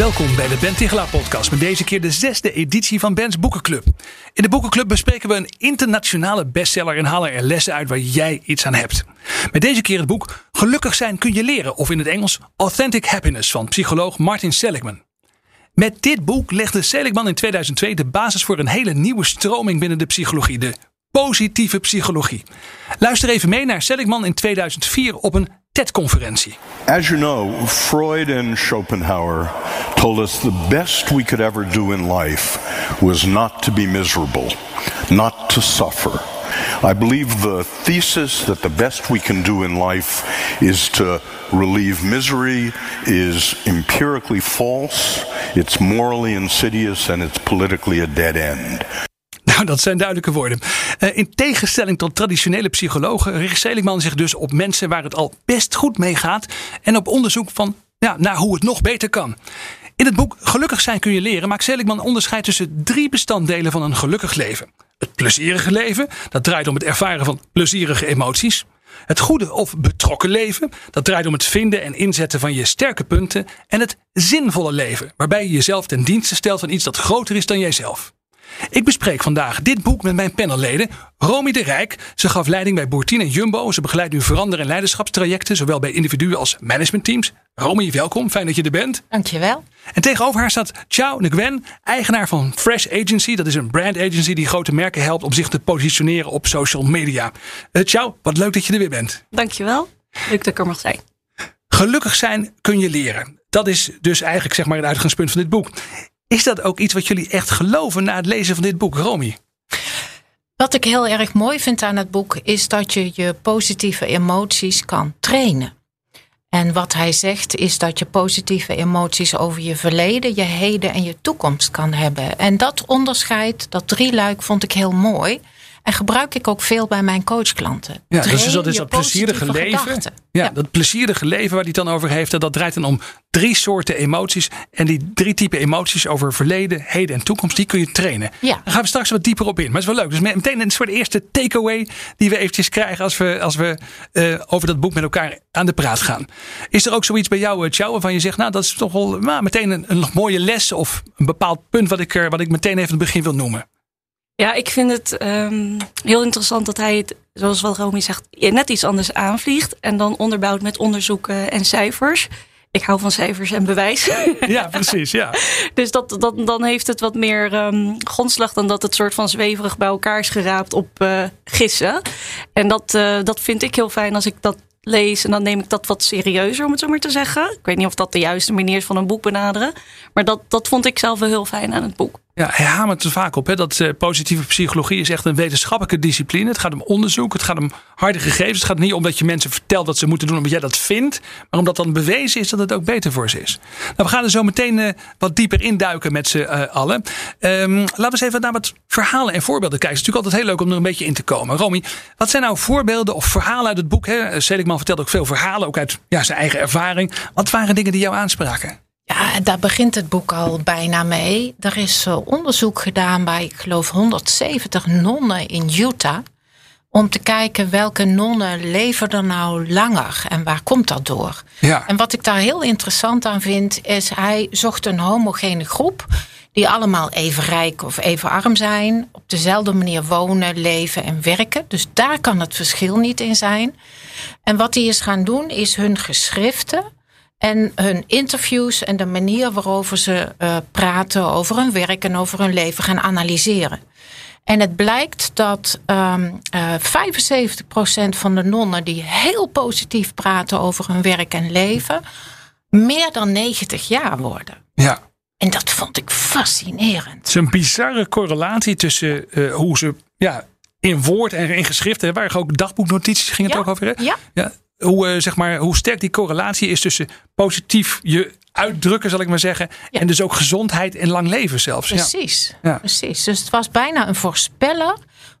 Welkom bij de Ben Tigelaar podcast met deze keer de zesde editie van Ben's Boekenclub. In de Boekenclub bespreken we een internationale bestseller en halen er lessen uit waar jij iets aan hebt. Met deze keer het boek Gelukkig zijn kun je leren of in het Engels Authentic Happiness van psycholoog Martin Seligman. Met dit boek legde Seligman in 2002 de basis voor een hele nieuwe stroming binnen de psychologie, de positieve psychologie. Luister even mee naar Seligman in 2004 op een TED-conferentie. As you know, Freud and Schopenhauer told us the best we could ever do in life was not to be miserable, not to suffer. I believe the thesis that the best we can do in life is to relieve misery is empirically false, it's morally insidious, and it's politically a dead end. Nou, dat zijn duidelijke woorden. Uh, in tegenstelling tot traditionele psychologen richt Seligman zich dus op mensen waar het al best goed mee gaat en op onderzoek van, ja, naar hoe het nog beter kan. In het boek Gelukkig zijn kun je leren maakt Seligman onderscheid tussen drie bestanddelen van een gelukkig leven. Het plezierige leven, dat draait om het ervaren van plezierige emoties. Het goede of betrokken leven, dat draait om het vinden en inzetten van je sterke punten. En het zinvolle leven, waarbij je jezelf ten dienste stelt van iets dat groter is dan jijzelf. Ik bespreek vandaag dit boek met mijn panelleden. Romy de Rijk. Ze gaf leiding bij Boertien en Jumbo. Ze begeleidt nu verander- en leiderschapstrajecten, zowel bij individuen als managementteams. Romy, welkom. Fijn dat je er bent. Dankjewel. En tegenover haar staat Ciao Nguyen, eigenaar van Fresh Agency. Dat is een brand agency die grote merken helpt om zich te positioneren op social media. Uh, Ciao, wat leuk dat je er weer bent. Dankjewel. Leuk dat ik er mag zijn. Gelukkig zijn kun je leren. Dat is dus eigenlijk zeg maar het uitgangspunt van dit boek. Is dat ook iets wat jullie echt geloven na het lezen van dit boek, Romy? Wat ik heel erg mooi vind aan het boek is dat je je positieve emoties kan trainen. En wat hij zegt is dat je positieve emoties over je verleden, je heden en je toekomst kan hebben. En dat onderscheid, dat drieluik, vond ik heel mooi. En gebruik ik ook veel bij mijn coachklanten. Ja, dus dat is dat plezierige leven. Ja, ja, dat plezierige leven waar hij het dan over heeft. Dat draait dan om drie soorten emoties. En die drie typen emoties over verleden, heden en toekomst. Die kun je trainen. Ja. Daar gaan we straks wat dieper op in. Maar het is wel leuk. Dus meteen een soort eerste takeaway die we eventjes krijgen. Als we, als we uh, over dat boek met elkaar aan de praat gaan. Is er ook zoiets bij jou, Tjouw, eh, waarvan je zegt. Nou, dat is toch wel nou, meteen een, een mooie les. Of een bepaald punt wat ik, wat ik meteen even in het begin wil noemen. Ja, ik vind het um, heel interessant dat hij het, zoals wat Romy zegt, net iets anders aanvliegt. En dan onderbouwt met onderzoeken en cijfers. Ik hou van cijfers en bewijs. Ja, precies. Ja. dus dat, dat, dan heeft het wat meer um, grondslag dan dat het soort van zweverig bij elkaar is geraapt op uh, gissen. En dat, uh, dat vind ik heel fijn als ik dat lees. En dan neem ik dat wat serieuzer, om het zo maar te zeggen. Ik weet niet of dat de juiste manier is van een boek benaderen. Maar dat, dat vond ik zelf wel heel fijn aan het boek. Ja, hij hamert er vaak op. Dat uh, positieve psychologie is echt een wetenschappelijke discipline. Het gaat om onderzoek, het gaat om harde gegevens. Het gaat niet om dat je mensen vertelt dat ze moeten doen omdat jij dat vindt. Maar omdat dan bewezen is dat het ook beter voor ze is. Nou, we gaan er zo meteen uh, wat dieper induiken met z'n uh, allen. Um, laten we eens even naar wat verhalen en voorbeelden kijken. Het is natuurlijk altijd heel leuk om er een beetje in te komen. Romy, wat zijn nou voorbeelden of verhalen uit het boek? Hè? Seligman vertelt ook veel verhalen, ook uit ja, zijn eigen ervaring. Wat waren dingen die jou aanspraken? Ja, daar begint het boek al bijna mee. Er is uh, onderzoek gedaan bij, ik geloof, 170 nonnen in Utah. Om te kijken welke nonnen leven er nou langer en waar komt dat door? Ja. En wat ik daar heel interessant aan vind, is hij zocht een homogene groep. Die allemaal even rijk of even arm zijn. Op dezelfde manier wonen, leven en werken. Dus daar kan het verschil niet in zijn. En wat hij is gaan doen, is hun geschriften en hun interviews en de manier waarover ze uh, praten over hun werk en over hun leven gaan analyseren. En het blijkt dat um, uh, 75% van de nonnen die heel positief praten over hun werk en leven, meer dan 90 jaar worden. Ja. En dat vond ik fascinerend. Het is een bizarre correlatie tussen uh, hoe ze ja, in woord en in geschriften, waar ook dagboeknotities ging het ja? ook over. Hè? Ja. ja hoe, uh, zeg maar, hoe sterk die correlatie is tussen positief je uitdrukken, zal ik maar zeggen. Ja. En dus ook gezondheid en lang leven zelfs. Precies, Ja. precies. Dus het was bijna een voorspeller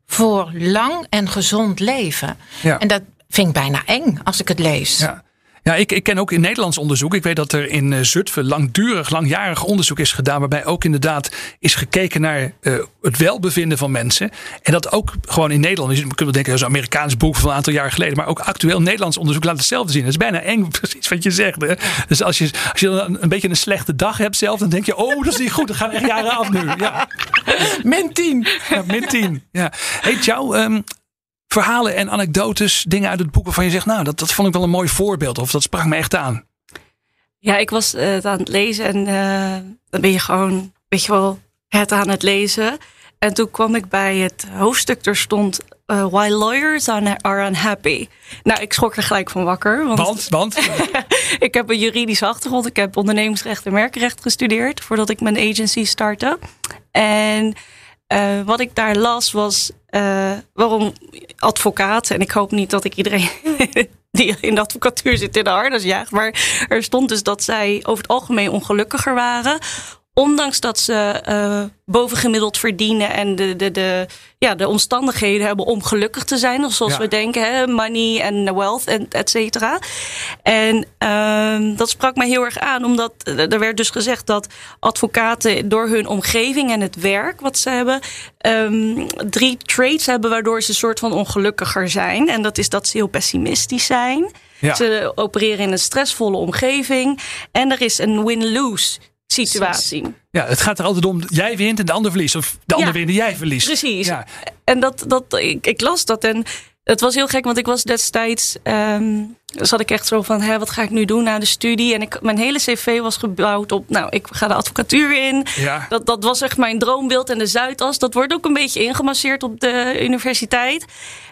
voor lang en gezond leven. Ja. En dat vind ik bijna eng als ik het lees. Ja. Ja, ik, ik ken ook in Nederlands onderzoek. Ik weet dat er in eh, Zutphen langdurig, langjarig onderzoek is gedaan. Waarbij ook inderdaad is gekeken naar eh, het welbevinden van mensen. En dat ook gewoon in Nederland. Je kunt wel denken, dat is een Amerikaans boek van een aantal jaar geleden. Maar ook actueel Nederlands onderzoek laat hetzelfde zien. Het is bijna eng, precies wat je zegt. Hè? Dus als je, als je dan een, beetje een slechte dag hebt zelf. Dan denk je, oh dat is niet goed. Dan gaan echt jaren af nu. Ja. Min 10. Ja, min 10. Ja. Hey, jou, ehm, verhalen en anekdotes, dingen uit het boek waarvan je zegt, nou, dat, dat vond ik wel een mooi voorbeeld. Of dat sprak me echt aan. Ja, ik was eh, het aan het lezen en eh, dan ben je gewoon, weet je wel, het aan het lezen. En toen kwam ik bij het hoofdstuk, er stond eh, Why lawyers are unhappy. Nou, ik schrok er gelijk van wakker. Want, Want, want ik heb een juridische achtergrond. Ik heb ondernemingsrecht en merkenrecht gestudeerd voordat ik mijn agency startte. En wat ik daar las was waarom advocaten, en ik hoop niet dat ik iedereen die in de advocatuur zit in de harnas jaagt, maar er stond dus dat zij over het algemeen ongelukkiger waren. Ondanks dat ze eh, bovengemiddeld verdienen en de, de, de, ja, de omstandigheden hebben om gelukkig te zijn. Of zoals Ja. we denken, hè, money en wealth en et cetera. En ehm, dat sprak mij heel erg aan, omdat eh, er werd dus gezegd dat advocaten door hun omgeving en het werk wat ze hebben, ehm, drie traits hebben waardoor ze een soort van ongelukkiger zijn. En dat is dat ze heel pessimistisch zijn. Ja. Ze opereren in een stressvolle omgeving. En er is een win-lose situatie. ja, het gaat er altijd om, jij wint en de ander verliest. Of de ander Ja, wint en jij verliest. Precies. Ja. En dat, dat, ik, ik las dat en het was heel gek, want ik was destijds. ehm zat ik echt zo van: hè, wat ga ik nu doen na de studie? En ik, mijn hele cv was gebouwd op. Nou, ik ga de advocatuur in. Ja. Dat, dat was echt mijn droombeeld. En de Zuidas, dat wordt ook een beetje ingemasseerd op de universiteit.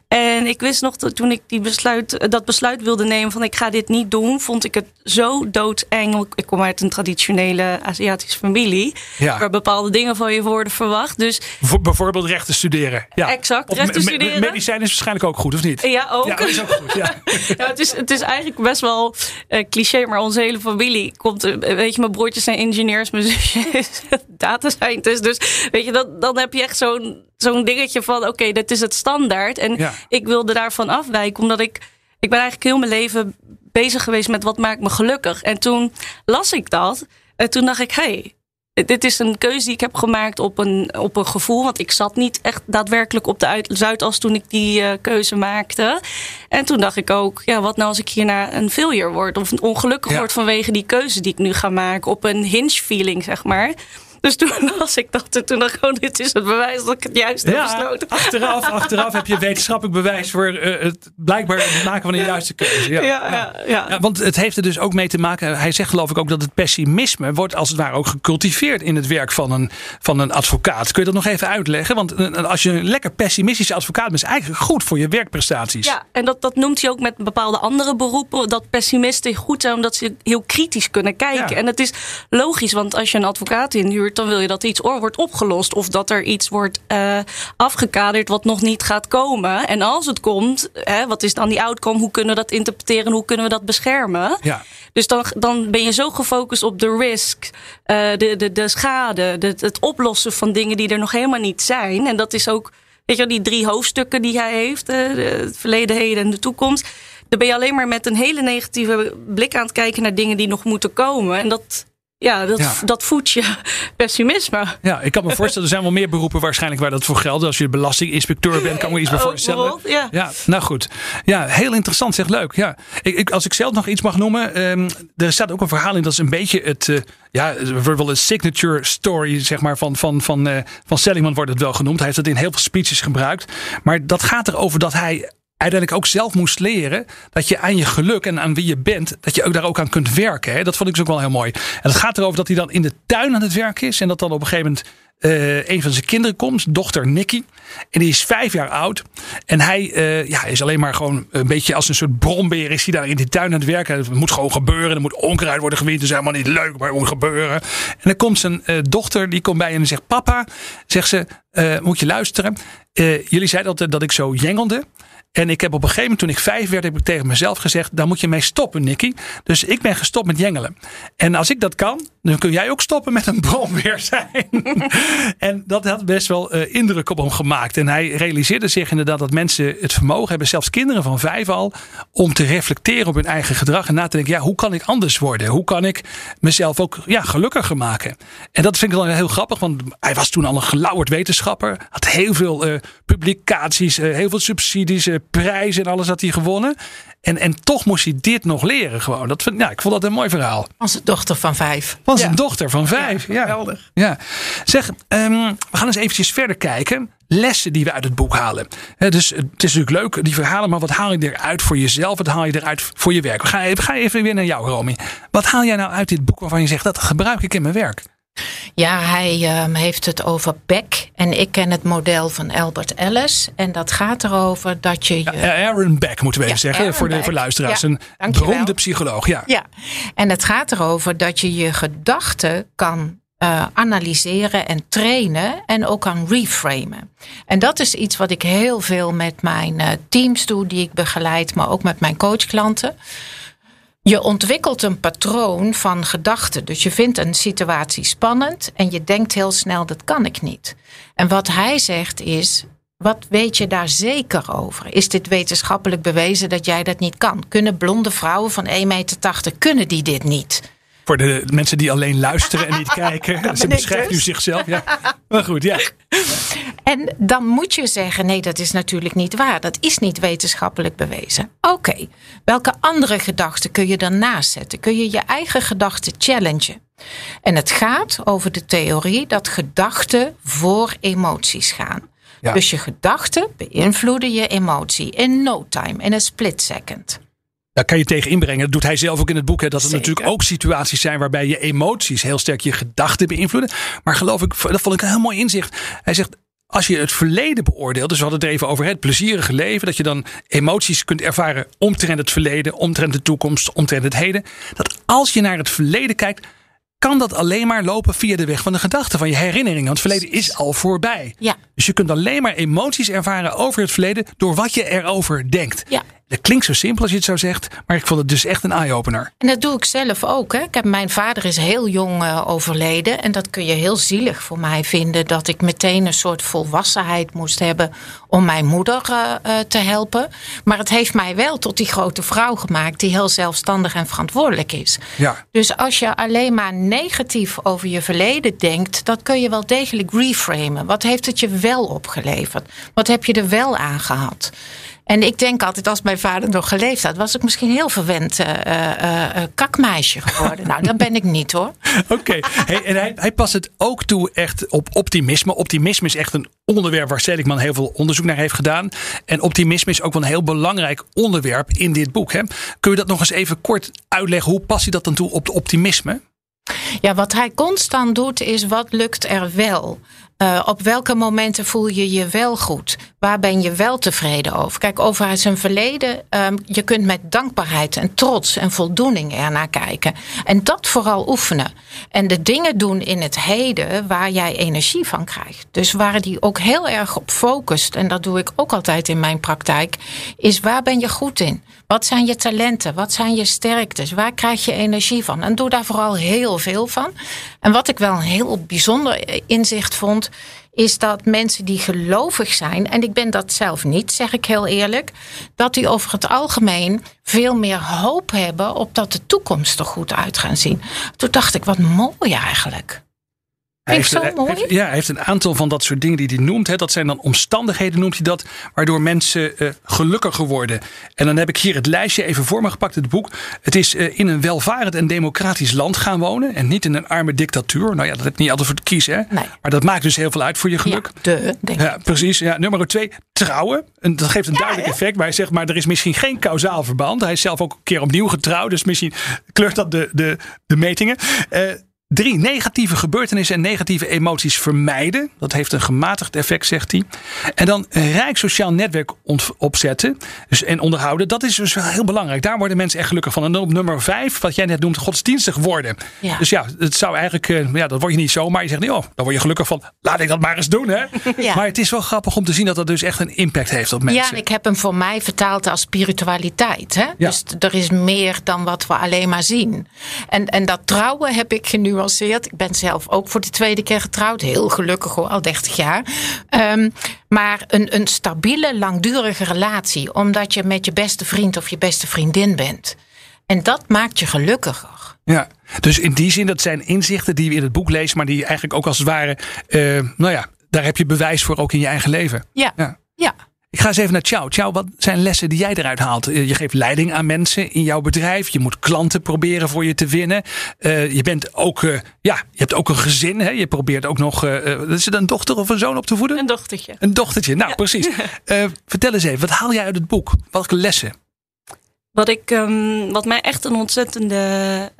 En ik wist nog dat toen ik die besluit, dat besluit wilde nemen van ik ga dit niet doen, vond ik het zo doodeng. Ik kom uit een traditionele Aziatische familie, Ja. waar bepaalde dingen van je worden verwacht. Dus Voor- bijvoorbeeld rechten studeren. Ja. Exact, Of rechten studeren. medicijn is waarschijnlijk ook goed, of niet? ja, ook. Ja, is ook goed. Ja. Ja, het, is, het is eigenlijk best wel eh, cliché, maar onze hele familie komt. eh, Weet je, mijn broertjes zijn ingenieurs, mijn zusje is data scientist. Dus weet je, dat, dan heb je echt zo'n zo'n dingetje van: oké, dit is het standaard. En Ja. ik wilde daarvan afwijken, omdat ik. Ik ben eigenlijk heel mijn leven bezig geweest met wat maakt me gelukkig. En toen las ik dat. En toen dacht ik, hey, dit is een keuze die ik heb gemaakt op een, op een gevoel. Want ik zat niet echt daadwerkelijk op de uit- Zuidas toen ik die eh, keuze maakte. En toen dacht ik ook, ja, wat nou als ik hierna een failure word? Of ongelukkig Ja. word vanwege die keuze die ik nu ga maken. Op een hinge feeling, zeg maar. Dus toen las ik dat en toen dacht ik, oh, dit is het bewijs dat ik het juist heb besloten. achteraf, achteraf heb je wetenschappelijk bewijs voor eh, het blijkbaar maken van de juiste keuze. Ja. Ja, ja, want het heeft er dus ook mee te maken. Hij zegt geloof ik ook dat het pessimisme wordt als het ware ook gecultiveerd in het werk van een, van een advocaat. Kun je dat nog even uitleggen? Want eh, als je een lekker pessimistische advocaat bent, is eigenlijk goed voor je werkprestaties. Ja, en dat, dat noemt hij ook met bepaalde andere beroepen. Dat pessimisten goed zijn omdat ze heel kritisch kunnen kijken. En het is logisch, want als je een advocaat inhuurt, dan wil je dat iets or- wordt opgelost. Of dat er iets wordt eh, afgekaderd wat nog niet gaat komen. En als het komt, hè, wat is dan die outcome? Hoe kunnen we dat interpreteren? Hoe kunnen we dat beschermen? Ja. Dus dan, dan ben je zo gefocust op de risk, eh, de, de, de schade, de, het oplossen van dingen die er nog helemaal niet zijn. En dat is ook, weet je, wel, die drie hoofdstukken die hij heeft: de- het verleden, heden en de toekomst. Dan ben je alleen maar met een hele negatieve blik aan het kijken naar dingen die nog moeten komen. En dat, ja, dat, Ja. dat voedt je pessimisme. Ja, ik kan me voorstellen, er zijn wel meer beroepen waarschijnlijk waar dat voor geldt. Als je belastinginspecteur bent, kan ik me iets bij Ook voorstellen. ja. Ja, nou goed. Ja, heel interessant, zeg leuk. Ja. Ik, ik, als ik zelf nog iets mag noemen. ehm, er staat ook een verhaal in, dat is een beetje het. eh, ja, wordt wel een signature story, zeg maar, van, van, van, eh, van Seligman wordt het wel genoemd. Hij heeft het in heel veel speeches gebruikt. Maar dat gaat erover dat hij uiteindelijk ook zelf moest leren dat je aan je geluk en aan wie je bent, dat je ook daar ook aan kunt werken. Hè? Dat vond ik dus ook wel heel mooi. En het gaat erover dat hij dan in de tuin aan het werk is en dat dan op een gegeven moment eh, een van zijn kinderen komt, dochter Nicky. En die is vijf jaar oud. En hij eh, ja, is alleen maar gewoon een beetje als een soort brombeer. Is hij daar in die tuin aan het werken. Het moet gewoon gebeuren. Er moet onkruid worden gewind. Dat is helemaal niet leuk, maar het moet gebeuren. En dan komt zijn eh, dochter, die komt bij en zegt: Papa, zegt ze, moet je luisteren. Jullie zeiden altijd dat ik zo jengelde. En ik heb op een gegeven moment, toen ik vijf werd, heb ik tegen mezelf gezegd: daar moet je mee stoppen, Nicky. Dus ik ben gestopt met jengelen. En als ik dat kan, dan kun jij ook stoppen met een bromweer zijn. en dat had best wel uh, indruk op hem gemaakt. En hij realiseerde zich inderdaad dat mensen het vermogen hebben, zelfs kinderen van vijf al, om te reflecteren op hun eigen gedrag en na te denken: ja, hoe kan ik anders worden? Hoe kan ik mezelf ook ja, gelukkiger maken? En dat vind ik wel heel grappig, want hij was toen al een gelauwerd wetenschapper, had heel veel uh, publicaties, uh, heel veel subsidies, prijzen en alles had hij gewonnen. En, en toch moest hij dit nog leren gewoon. Dat ja, ik vond dat een mooi verhaal. Van zijn dochter van vijf. Van zijn dochter van vijf, ja. Geweldig. Ja. Zeg, um, we gaan eens eventjes verder kijken. Lessen die we uit het boek halen. He, dus het is natuurlijk leuk, die verhalen, maar wat haal je eruit voor jezelf? Wat haal je eruit voor je werk? We gaan even, ga even weer naar jou, Romy. Wat haal jij nou uit dit boek waarvan je zegt, dat gebruik ik in mijn werk? Ja, hij um, heeft het over Beck. En ik ken het model van Albert Ellis. En dat gaat erover dat je. je... Ja, Aaron Beck moeten we even zeggen Aaron voor de, voor luisteraars. Ja, een beroemde psycholoog. Ja. ja, en het gaat erover dat je je gedachten kan uh, analyseren en trainen en ook kan reframen. En dat is iets wat ik heel veel met mijn uh, teams doe, die ik begeleid, maar ook met mijn coachklanten. Je ontwikkelt een patroon van gedachten. Dus je vindt een situatie spannend en je denkt heel snel: dat kan ik niet. En wat hij zegt is: wat weet je daar zeker over? Is dit wetenschappelijk bewezen dat jij dat niet kan? Kunnen blonde vrouwen van 1,80 meter kunnen die dit niet? Voor de mensen die alleen luisteren en niet kijken. Ze beschrijft dus. u zichzelf. Ja. Maar goed, ja. En dan moet je zeggen: nee, dat is natuurlijk niet waar. Dat is niet wetenschappelijk bewezen. Oké, welke andere gedachten kun je daarnaast zetten? Kun je je eigen gedachten challengen? En het gaat over de theorie dat gedachten voor emoties gaan. Dus je gedachten beïnvloeden je emotie in no time, in een split second. Daar kan je tegen inbrengen. Dat doet hij zelf ook in het boek. Hè, dat er natuurlijk ook situaties zijn waarbij je emoties heel sterk je gedachten beïnvloeden. Maar geloof ik, dat vond ik een heel mooi inzicht. Hij zegt, als je het verleden beoordeelt, dus we hadden het even over het plezierige leven, dat je dan emoties kunt ervaren omtrent het verleden, omtrent de toekomst, omtrent het heden. Dat als je naar het verleden kijkt, kan dat alleen maar lopen via de weg van de gedachten, van je herinneringen. Want het verleden is al voorbij. Ja. Dus je kunt alleen maar emoties ervaren over het verleden door wat je erover denkt. Ja. Dat klinkt zo simpel als je het zo zegt, maar ik vond het dus echt een eye-opener. En dat doe ik zelf ook. Hè. Ik heb, mijn vader is heel jong uh, overleden. En dat kun je heel zielig voor mij vinden. Dat ik meteen een soort volwassenheid moest hebben om mijn moeder uh, uh, te helpen. Maar het heeft mij wel tot die grote vrouw gemaakt die heel zelfstandig en verantwoordelijk is. Ja. Dus als je alleen maar negatief over je verleden denkt, dat kun je wel degelijk reframen. Wat heeft het je wel opgeleverd? Wat heb je er wel aan gehad? En ik denk altijd, als mijn vader nog geleefd had, was ik misschien heel verwend uh, uh, kakmeisje geworden. nou, dat ben ik niet hoor. Oké, okay. hey, en hij, hij past het ook toe echt op optimisme. Optimisme is echt een onderwerp waar Seligman heel veel onderzoek naar heeft gedaan. En optimisme is ook wel een heel belangrijk onderwerp in dit boek. Hè? Kun je dat nog eens even kort uitleggen? Hoe past hij dat dan toe op de optimisme? Ja, wat hij constant doet is wat lukt er wel? Uh, op welke momenten voel je je wel goed? Waar ben je wel tevreden over? Kijk, over zijn verleden, um, je kunt met dankbaarheid en trots en voldoening ernaar kijken. En dat vooral oefenen. En de dingen doen in het heden waar jij energie van krijgt. Dus waar die ook heel erg op focust, en dat doe ik ook altijd in mijn praktijk, is waar ben je goed in? Wat zijn je talenten? Wat zijn je sterktes? Waar krijg je energie van? En doe daar vooral heel veel van. En wat ik wel een heel bijzonder inzicht vond, is dat mensen die gelovig zijn, en ik ben dat zelf niet, zeg ik heel eerlijk, dat die over het algemeen veel meer hoop hebben op dat de toekomst er goed uit gaan zien. Toen dacht ik, wat mooi eigenlijk. Hij heeft, zo mooi. Heeft, ja, hij heeft een aantal van dat soort dingen die hij noemt. Hè. Dat zijn dan omstandigheden, noemt hij dat, waardoor mensen uh, gelukkiger worden. En dan heb ik hier het lijstje even voor me gepakt, het boek. Het is uh, in een welvarend en democratisch land gaan wonen. En niet in een arme dictatuur. Nou ja, dat heb je niet altijd voor te kiezen. Hè. Nee. Maar dat maakt dus heel veel uit voor je geluk. Ja, de, denk ja precies. Ja, nummer twee, trouwen. En dat geeft een ja, duidelijk hè? effect. Maar hij zegt, maar er is misschien geen kausaal verband. Hij is zelf ook een keer opnieuw getrouwd. Dus misschien kleurt dat de, de, de metingen. Uh, Drie, negatieve gebeurtenissen en negatieve emoties vermijden. Dat heeft een gematigd effect, zegt hij. En dan een rijk sociaal netwerk opzetten dus, en onderhouden. Dat is dus wel heel belangrijk. Daar worden mensen echt gelukkig van. En dan op nummer vijf, wat jij net noemt, godsdienstig worden. Ja. Dus ja, het zou eigenlijk, eh, ja, dat word je niet zomaar. Je zegt, nee, oh, dan word je gelukkig van, laat ik dat maar eens doen. Hè? Ja. Maar het is wel grappig om te zien dat dat dus echt een impact heeft op mensen. Ja, ik heb hem voor mij vertaald als spiritualiteit. Hè? Ja. Dus er is meer dan wat we alleen maar zien. En, en dat trouwen heb ik ik ben zelf ook voor de tweede keer getrouwd. Heel gelukkig hoor, al 30 jaar. Um, maar een, een stabiele, langdurige relatie. Omdat je met je beste vriend of je beste vriendin bent. En dat maakt je gelukkiger. Ja, dus in die zin, dat zijn inzichten die we in het boek lezen, maar die eigenlijk ook als het ware, uh, nou ja, daar heb je bewijs voor ook in je eigen leven. Ja. ja. ja. Ik ga eens even naar Ciao. Ciao, wat zijn lessen die jij eruit haalt? Eh, je geeft leiding aan mensen in jouw bedrijf. Je moet klanten proberen voor je te winnen. Uh, je bent ook, uh, ja, je hebt ook een gezin. Hè? Je probeert ook nog, uh, is het een dochter of een zoon op te voeden? Een dochtertje. Een dochtertje, nou precies. vertel eens even, wat haal jij uit het boek? Welke lessen? Wat, ik, um, wat mij echt een ontzettende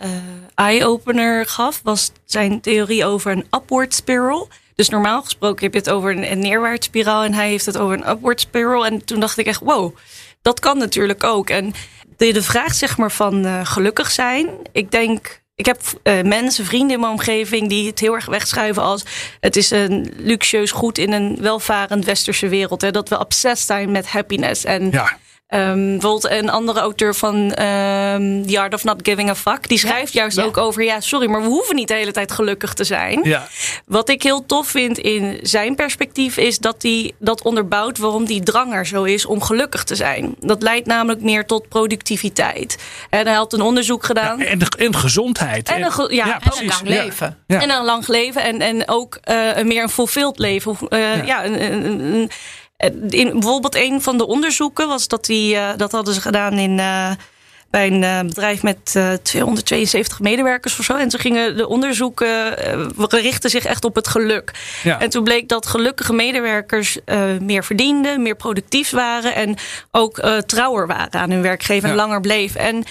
eye-opener gaf, was zijn theorie over een upward spiral. Dus normaal gesproken heb je het over een, een neerwaarts spiraal en hij heeft het over een upward spiral. En toen dacht ik echt, wow, dat kan natuurlijk ook. En de, de vraag zeg maar van uh, gelukkig zijn. Ik denk, ik heb uh, mensen, vrienden in mijn omgeving die het heel erg wegschuiven als het is een luxueus goed in een welvarend westerse wereld. Hè, dat we obsessed zijn met happiness. En ja Um, bijvoorbeeld een andere auteur van um, The Art of Not Giving a Fuck. Die schrijft juist ook over, ja, sorry, maar we hoeven niet de hele tijd gelukkig te zijn. Ja. Wat ik heel tof vind in zijn perspectief is dat hij dat onderbouwt waarom die drang er zo is om gelukkig te zijn. Dat leidt namelijk meer tot productiviteit. En hij had een onderzoek gedaan. en, en gezondheid. En een, ja, en een lang leven. En een lang leven en, en ook uh, een meer een fulfilled leven. Uh, ja, een, een eh, in, bijvoorbeeld een van de onderzoeken was dat die, uh, dat hadden ze gedaan in, uh, bij een uh, bedrijf met 272 medewerkers of zo. En ze gingen de onderzoeken richten zich echt op het geluk. Ja. En toen bleek dat gelukkige medewerkers meer verdienden, meer productief waren en ook trouwer waren aan hun werkgever en langer bleven. En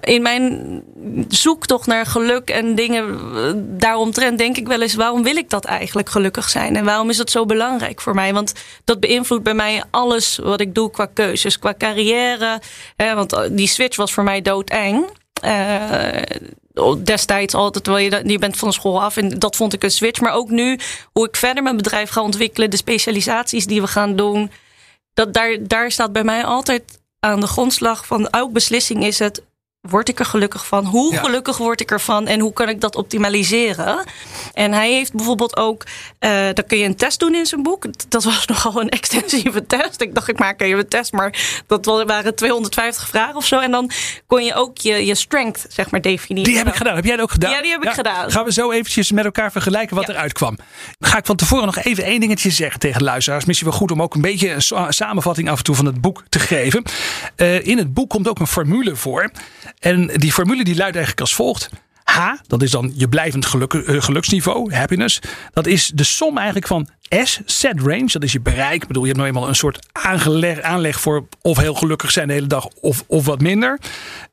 in mijn zoektocht naar geluk en dingen eh, daaromtrent denk ik wel eens: waarom wil ik dat eigenlijk gelukkig zijn? En waarom is dat zo belangrijk voor mij? Want dat beïnvloedt bij mij alles wat ik doe qua keuzes, qua carrière. Hè, want eh, die switch was voor mij doodeng. Uh, destijds altijd, terwijl je, je bent van school af. En dat vond ik een switch. Maar ook nu, hoe ik verder mijn bedrijf ga ontwikkelen, de specialisaties die we gaan doen. Dat daar, daar staat bij mij altijd aan de grondslag van elke beslissing is het word ik er gelukkig van? Hoe gelukkig word ik ervan? En hoe kan ik dat optimaliseren? En hij heeft bijvoorbeeld ook, uh, dan kun je een test doen in zijn boek. Dat was nogal een extensieve test. Ik dacht, ik maak even een test, maar dat waren 250 vragen of zo. En dan kon je ook je, je strength, zeg maar, definiëren. Die heb ik gedaan. Heb jij dat ook gedaan? Ja, die heb ik gedaan. Gaan we zo eventjes met elkaar vergelijken wat eruit kwam. Ga ik van tevoren nog even één dingetje zeggen tegen luisteraars. Misschien wel goed om ook een beetje een samenvatting af en toe van het boek te geven. Uh, in het boek komt ook een formule voor. En die formule die luidt eigenlijk als volgt. H, dat is dan je blijvend geluk, uh, geluksniveau, happiness. Dat is de som eigenlijk van S, set range, dat is je bereik. Ik bedoel, je hebt nou eenmaal een soort aangeleg, aanleg voor of heel gelukkig zijn de hele dag of, of wat minder.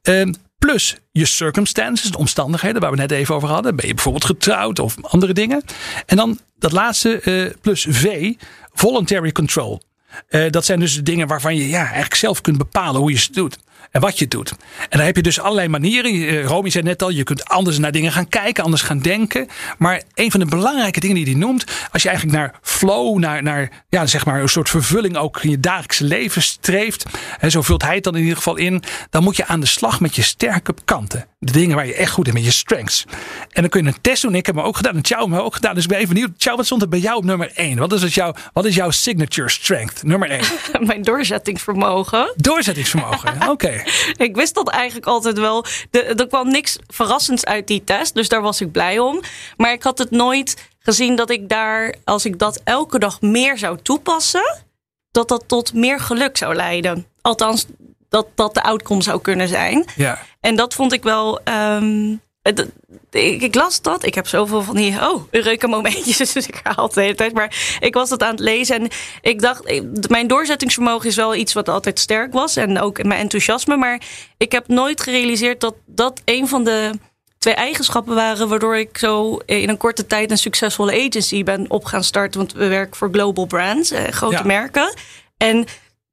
Uh, plus je circumstances, de omstandigheden waar we net even over hadden. Ben je bijvoorbeeld getrouwd of andere dingen. En dan dat laatste uh, plus V, voluntary control. Uh, dat zijn dus de dingen waarvan je ja, eigenlijk zelf kunt bepalen hoe je ze doet en wat je doet. En dan heb je dus allerlei manieren. Eh, Romy zei net al, je kunt anders naar dingen gaan kijken, anders gaan denken. Maar een van de belangrijke dingen die hij noemt, als je eigenlijk naar flow, naar, naar ja, zeg maar een soort vervulling ook in je dagelijkse leven streeft, en zo vult hij het dan in ieder geval in, dan moet je aan de slag met je sterke kanten. De dingen waar je echt goed in met je strengths. En dan kun je een test doen. Ik heb hem ook gedaan. En Ciao me ook gedaan. Dus ik ben even benieuwd. Ciao, wat stond er bij jou op nummer 1? Wat is, het jouw, wat is jouw signature strength? Nummer 1. Mijn doorzettingsvermogen. Doorzettingsvermogen, oké. ik wist dat eigenlijk altijd wel. er kwam niks verrassends uit die test, dus daar was ik blij om. Maar ik had het nooit gezien dat ik daar, als ik dat elke dag meer zou toepassen, dat dat tot meer geluk zou leiden. Althans, dat dat de outcome zou kunnen zijn. Ja. En dat vond ik wel. Um, ik, ik, las dat. Ik heb zoveel van die oh, Eureka momentjes. Dus ik haal het de hele tijd. Maar ik was het aan het lezen. En ik dacht, mijn doorzettingsvermogen is wel iets wat altijd sterk was. En ook mijn enthousiasme. Maar ik heb nooit gerealiseerd dat dat een van de twee eigenschappen waren waardoor ik zo in een korte tijd een succesvolle agency ben op gaan starten. Want we werken voor global brands, eh, grote Ja. merken. En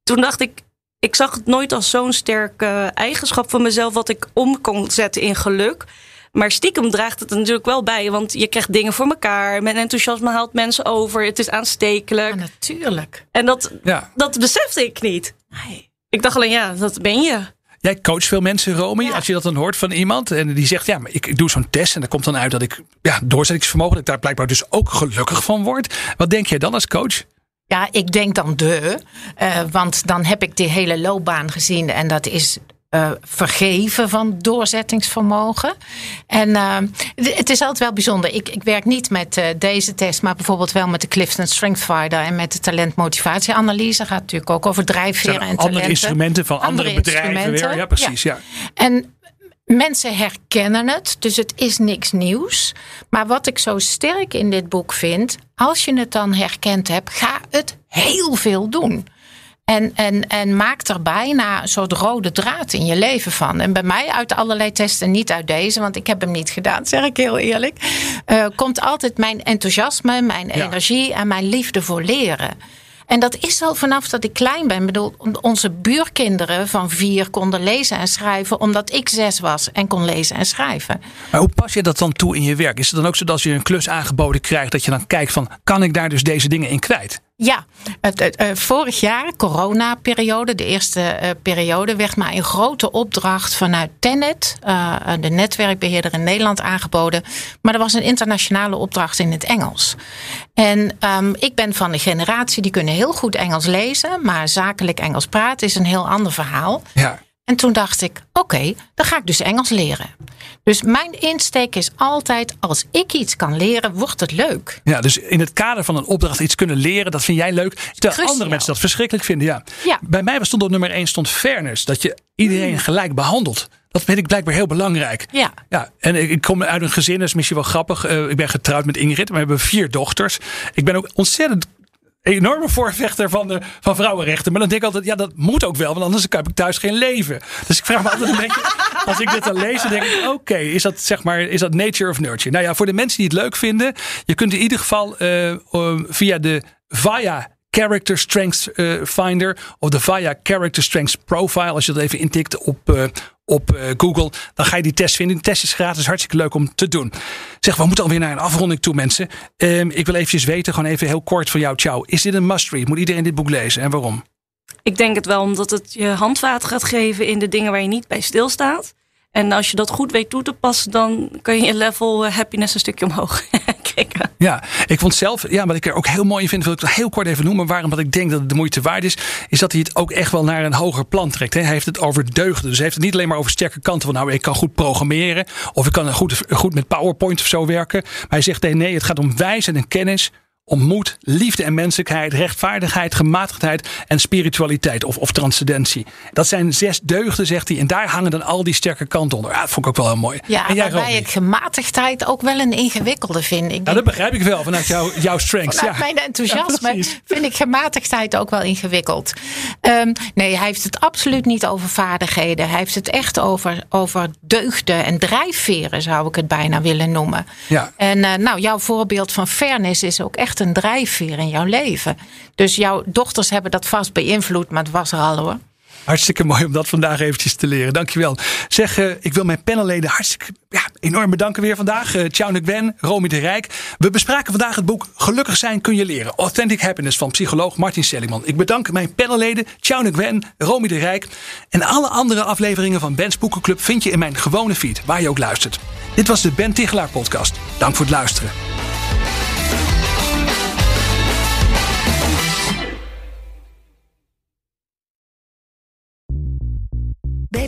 toen dacht ik, ik zag het nooit als zo'n sterke eigenschap van mezelf wat ik om kon zetten in geluk. Maar stiekem draagt het er natuurlijk wel bij, want je krijgt dingen voor elkaar. Mijn enthousiasme haalt mensen over. Het is aanstekelijk. Ja, natuurlijk. En dat, Ja. dat besefte ik niet. Ik dacht alleen, ja, dat ben je. Jij coacht veel mensen, Romy. Ja. Als je dat dan hoort van iemand en die zegt: Ja, maar ik, ik doe zo'n test. En er komt dan uit dat ik ja, doorzettingsvermogen, dat ik daar blijkbaar dus ook gelukkig van word. Wat denk jij dan als coach? Ja, ik denk dan de. eh, want dan heb ik die hele loopbaan gezien. En dat is eh, vergeven van doorzettingsvermogen. En eh, het- is altijd wel bijzonder. Ik, ik werk niet met eh, deze test, maar bijvoorbeeld wel met de Clifton Strength Finder en met de talentmotivatieanalyse. Gaat natuurlijk ook over drijfveren er en andere talenten. instrumenten van andere, Andere bedrijven weer? Ja, precies. Ja. En mensen herkennen het, dus het is niks nieuws. Maar wat ik zo sterk in dit boek vind, als je het dan herkend hebt, ga het heel veel doen. En, en, en maak er bijna een soort rode draad in je leven van. En bij mij uit allerlei testen, niet uit deze, want ik heb hem niet gedaan, zeg ik heel eerlijk. eh, komt altijd mijn enthousiasme, mijn Ja. energie en mijn liefde voor leren. En dat is al vanaf dat ik klein ben. Ik bedoel, onze buurkinderen van vier konden lezen en schrijven. omdat ik zes was en kon lezen en schrijven. Maar hoe pas je dat dan toe in je werk? Is het dan ook zo dat als je een klus aangeboden krijgt, dat je dan kijkt van, kan ik daar dus deze dingen in kwijt? Ja, eh, vorig jaar, corona-periode, de eerste eh, periode, werd mij een grote opdracht vanuit Tenet, eh, de netwerkbeheerder in Nederland, aangeboden. Maar dat was een internationale opdracht in het Engels. En ehm, ik ben van de generatie die kunnen heel goed Engels lezen, maar zakelijk Engels praten is een heel ander verhaal. Ja. En toen dacht ik, oké, dan ga ik dus Engels leren. Dus mijn insteek is altijd, als ik iets kan leren, wordt het leuk. Ja, dus in het kader van een opdracht iets kunnen leren, dat vind jij leuk. Terwijl Cruciaal. andere mensen dat verschrikkelijk vinden. Ja. Ja. Bij mij stond op nummer 1 stond fairness. Dat je iedereen gelijk behandelt. Dat vind ik blijkbaar heel belangrijk. Ja. ja en ik, kom uit een gezin, dat is misschien wel grappig. Eh, ik ben getrouwd met Ingrid. We hebben vier dochters. Ik ben ook ontzettend enorme voorvechter van, de, van vrouwenrechten. Maar dan denk ik altijd, ja, dat moet ook wel. Want anders heb ik thuis geen leven. Dus ik vraag me altijd een beetje, als ik dit dan lees, dan denk ik, oké, is dat zeg maar, is dat nature of nurture? Nou ja, voor de mensen die het leuk vinden, je kunt in ieder geval eh, via de VIA Character Strengths eh, Finder of de VIA Character Strengths Profile, als je dat even intikt op, eh, op eh, Google, dan ga je die test vinden. De test is gratis, hartstikke leuk om te doen. Zeg, we moeten alweer naar een afronding toe, mensen. Ehm, ik wil eventjes weten, gewoon even heel kort van jou, ciao. Is dit een must-read? Moet iedereen dit boek lezen en waarom? Ik denk het wel omdat het je handvaten gaat geven in de dingen waar je niet bij stilstaat. En als je dat goed weet toe te passen, dan kan je je level eh, happiness een stukje omhoog Ja, ik vond zelf, ja, wat ik er ook heel mooi in vind, wil ik heel kort even noemen. Waarom dat ik denk dat het de moeite waard is, is dat hij het ook echt wel naar een hoger plan trekt. Hè. Hij heeft het over deugden. Dus hij heeft het niet alleen maar over sterke kanten van, nou, ik kan goed programmeren. Of ik kan goed, goed met PowerPoint of zo werken. Maar hij zegt, nee, nee, het gaat om wijsheid en kennis. Om moed, liefde en menselijkheid, rechtvaardigheid, gematigdheid en spiritualiteit of, of transcendentie. Dat zijn zes deugden, zegt hij. En daar hangen dan al die sterke kanten onder. Ja, dat vond ik ook wel heel mooi. Ja, en jij, waarbij ik gematigdheid ook wel een ingewikkelde vind. Ik Nou, denk, dat begrijp ik wel vanuit jouw, jouw strengths. vanuit ja. mijn enthousiasme Ja, vind ik gematigdheid ook wel ingewikkeld. Ehm, nee, hij heeft het absoluut niet over vaardigheden. Hij heeft het echt over, over deugden en drijfveren, zou ik het bijna willen noemen. Ja. En eh, nou, jouw voorbeeld van fairness is ook echt een drijfveer in jouw leven. Dus jouw dochters hebben dat vast beïnvloed, maar het was er al hoor. Hartstikke mooi om dat vandaag eventjes te leren. Dankjewel. Zeg, eh, ik wil mijn panelleden hartstikke ja, enorm bedanken weer vandaag. Uh, Ciao Gwen, Romy de Rijk. We bespraken vandaag het boek Gelukkig zijn kun je leren. Authentic Happiness van psycholoog Martin Seligman. Ik bedank mijn panelleden Ciao Gwen, Romy de Rijk. En alle andere afleveringen van Ben's Boekenclub vind je in mijn gewone feed, waar je ook luistert. Dit was de Ben Tichelaar podcast. Dank voor het luisteren.